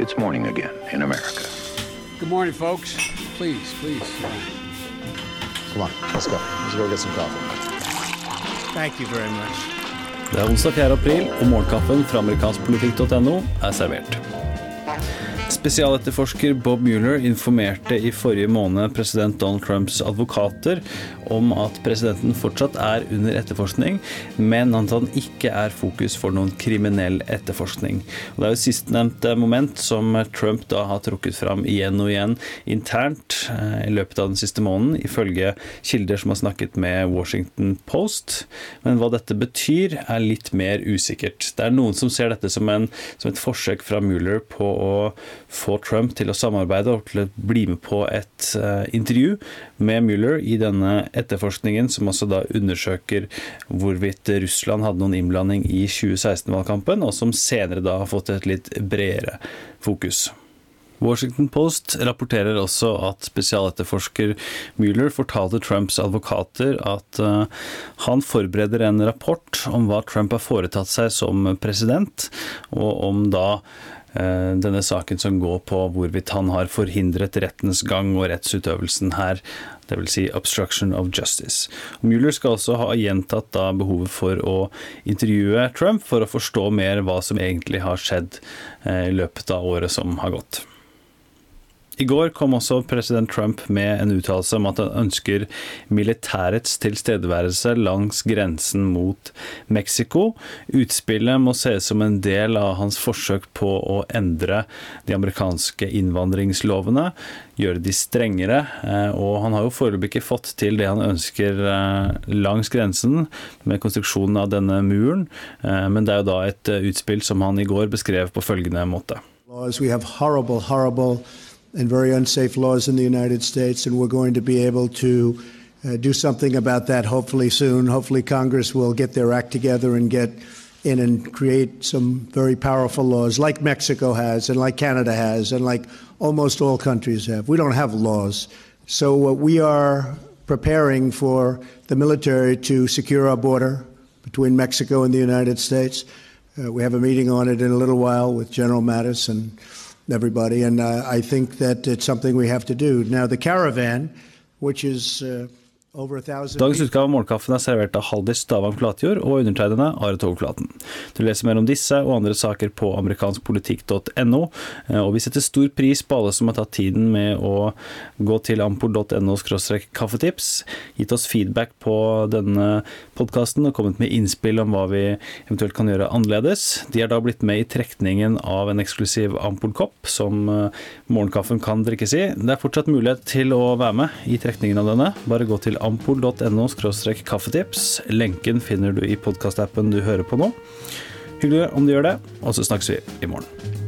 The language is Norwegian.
It's morning again in America. Good morning, folks. Please, please. Come on, let's go. Let's go get some coffee. Thank you very much. Det er onsdag 4. april, og morgenkaffen fra amerikanskpolitikk.no er servert. Spesialetterforsker Bob Mueller informerte i forrige måned president Donald Trumps advokater om at presidenten fortsatt er under etterforskning, men at han ikke er fokus for noen kriminell etterforskning. Og det er jo sistnevnte moment som Trump da har trukket fram igjen og igjen internt eh, i løpet av den siste måneden, ifølge kilder som har snakket med Washington Post. Men hva dette betyr, er litt mer usikkert. Det er noen som ser dette som, en, som et forsøk fra Mueller på å få Trump til å samarbeide og til å bli med på et uh, intervju med Mueller i denne etterforskningen, som også da undersøker hvorvidt Russland hadde noen innblanding i 2016-valgkampen, og som senere da har fått et litt bredere fokus. Washington Post rapporterer også at spesialetterforsker Mueller fortalte Trumps advokater at uh, han forbereder en rapport om hva Trump har foretatt seg som president, og om da Eh, denne saken som går på hvorvidt han har forhindret rettens gang og rettsutøvelsen her, dvs. Si obstruction of justice. Mueller skal også ha gjentatt da behovet for å intervjue Trump for å forstå mer hva som egentlig har skjedd eh, i løpet av året som har gått. I går kom også president Trump med en uttalelse om at han ønsker militærets tilstedeværelse langs grensen mot Mexico. Utspillet må ses som en del av hans forsøk på å endre de amerikanske innvandringslovene, gjøre de strengere. Eh, og han har jo foreløpig ikke fått til det han ønsker eh, langs grensen, med konstruksjonen av denne muren, eh, men det er jo da et utspill som han i går beskrev på følgende måte. We have horrible, horrible and very unsafe laws in the United States, and we're going to be able to uh, do something about that hopefully soon. Hopefully, Congress will get their act together and get in and create some very powerful laws like Mexico has, and like Canada has, and like almost all countries have. We don't have laws. So uh, we are preparing for the military to secure our border between Mexico and the United States. Uh, we have a meeting on it in a little while with General Mattis and everybody, and uh, I think that it's something we have to do. Now, the caravan, which is uh, Dagens utgave av Morgenkaffen er servert av Haldis Stavang Flatjord og undertegnede Are Tog Flaten. Du leser mer om disse og andre saker på amerikanskpolitikk.no, eh, og vi setter stor pris på alle som har tatt tiden med å gå til ampol.no kaffetips, gitt oss feedback på denne podkasten og kommet med innspill om hva vi eventuelt kan gjøre annerledes. De er da blitt med i trekningen av en eksklusiv Ampol-kopp som eh, morgenkaffen kan drikkes i. Det er fortsatt mulighet til å være med i trekningen av denne. Bare gå til ampol.no kaffetips. Lenken finner du i podkastappen du hører på nå. Hyggelig om du gjør det, og så snakkes vi i morgen.